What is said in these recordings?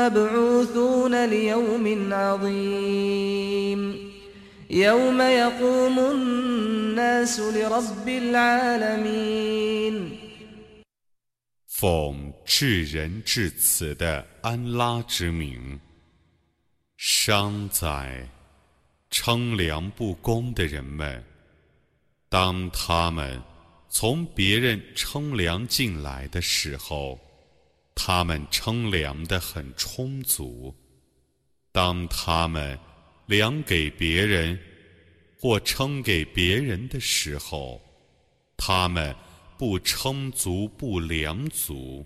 مبعوثون ليوم عظيم يوم يقوم الناس لرب العالمين 奉至仁至慈的安拉之名，伤在称量不公的人们，当他们从别人称量进来的时候， 他们称量的很充足；当他们量给别人或称给别人的时候，他们。不称足不量足，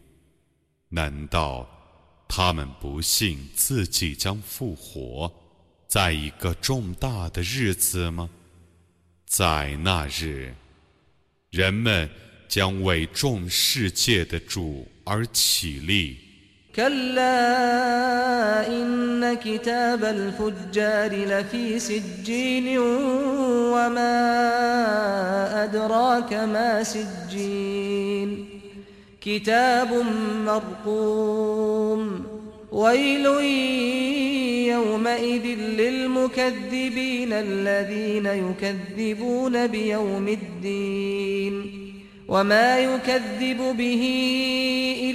难道他们不信自己将复活在一个重大的日子吗？在那日，人们将为众世界的主而起立。كلا إن كتاب الفجار لفي سجين وما أدراك ما سجين كتاب مرقوم ويل يومئذ للمكذبين الذين يكذبون بيوم الدين وما يكذب به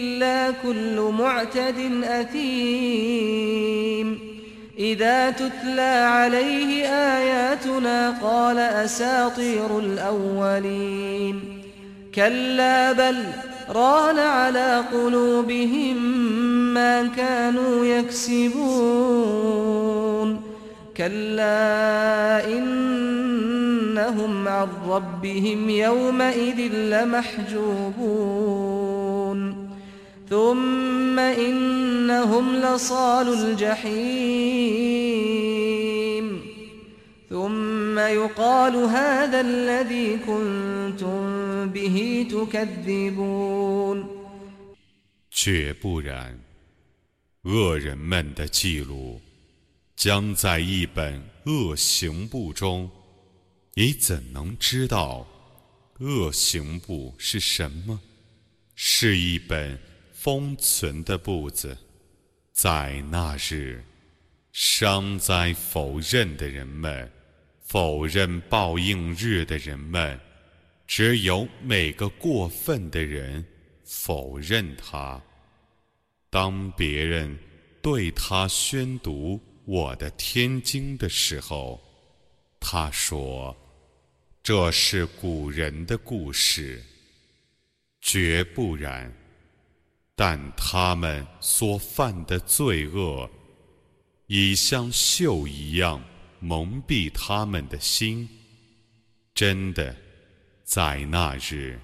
إلا كل معتد أثيم. إذا تتلى عليه آياتنا قال أساطير الأولين. كلا بل ران على قلوبهم ما كانوا يكسبون. كلا إنهم عن ربهم يومئذ لمحجوبون ثم إنهم لصال الجحيم ثم يقال هذا الذي كنتم به تكذبون 绝不然，恶人们的记录将在一本恶行簿中， 你怎能知道恶行簿是什么？是一本封存的簿子。在那日，伤灾否认的人们，否认报应日的人们，只有每个过分的人否认他。当别人对他宣读。我的天经的时候，他说：“这是古人的故事，绝不然。但他们所犯的罪恶，已像锈一样蒙蔽他们的心。真的，在那日，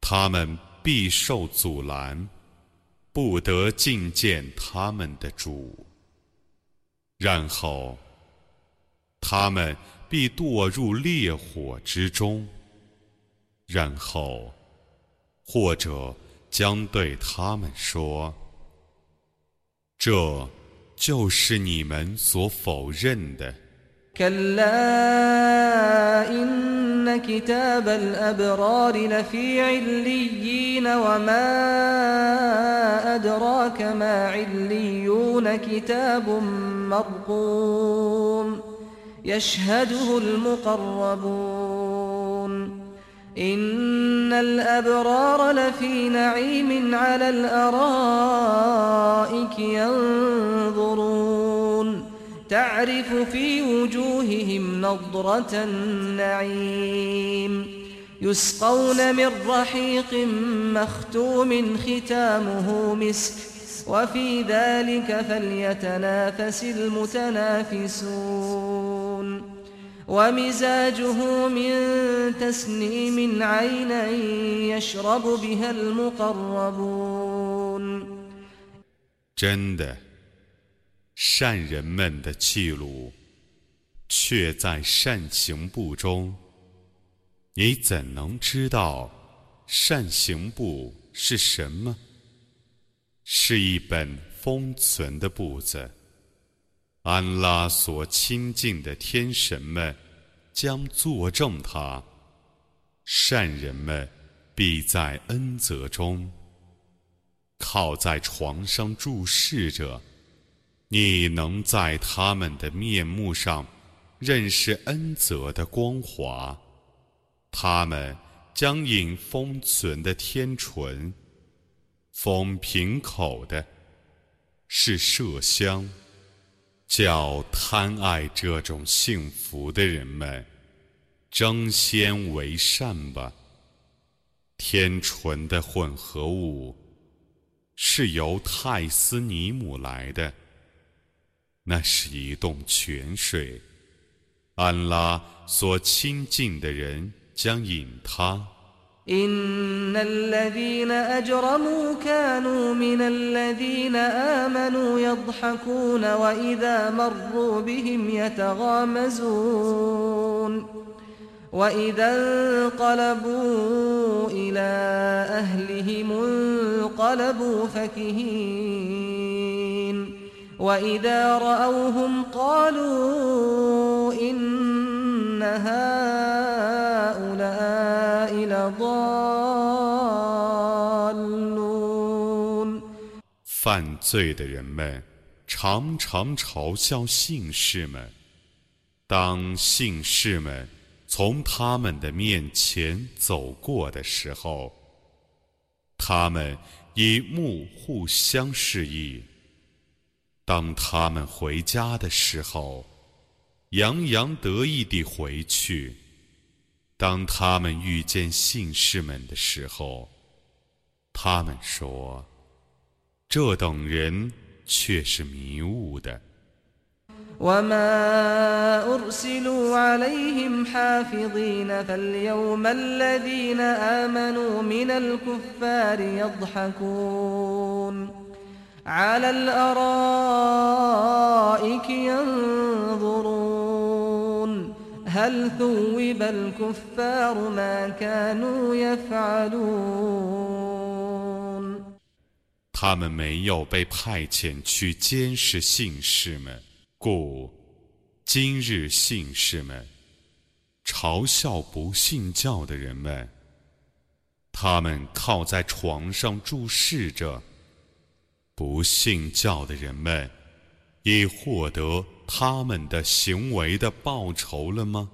他们必受阻拦，不得觐见他们的主。”然后，他们必堕入烈火之中。然后，或者将对他们说：“这就是你们所否认的。” يشهده المقربون. إن الأبرار لفي نعيم على الأرائك ينظرون. تعرف في وجوههم نضرة النعيم. يسقون من رحيق مختوم ختامه مسك. وفي ذلك فليتنافس المتنافسون. ومزاجه من تسنيم عينا يشرب بها المقربون 真的 善人们的记录，却在善行簿中。你怎能知道善行簿是什么？是一本封存的簿子。 安拉所亲近的天神们将作证他，善人们必在恩泽中靠在床上注视着。你能在他们的面目上认识恩泽的光华，他们将饮封存的天纯，封瓶口的是麝香。叫贪爱这种幸福的人们争先为善吧。天纯的混合物是由泰斯尼姆来的，那是一洞泉水，安拉所亲近的人将饮它。إن الذين أجرموا كانوا من الذين آمنوا يضحكون وإذا مروا بهم يتغامزون وإذا انقلبوا إلى أهلهم انقلبوا فكهين وإذا رأوهم قالوا إن هؤلاء 犯罪的人们常常嘲笑信士们。当信士们从他们的面前走过的时候，他们以目互相示意；当他们回家的时候，洋洋得意地回去。当他们遇见信士们的时候，他们说：“这等人却是迷雾的。” وما أرسلوا عليهم حافظين فاليوم الذين آمنوا من الكفار يضحكون على الأرائك ينظرون 他们没有被派遣去监视信士们，故今日信士们嘲笑不信教的人们。他们靠在床上注视着不信教的人们，已获得。他们的行为的报酬了吗？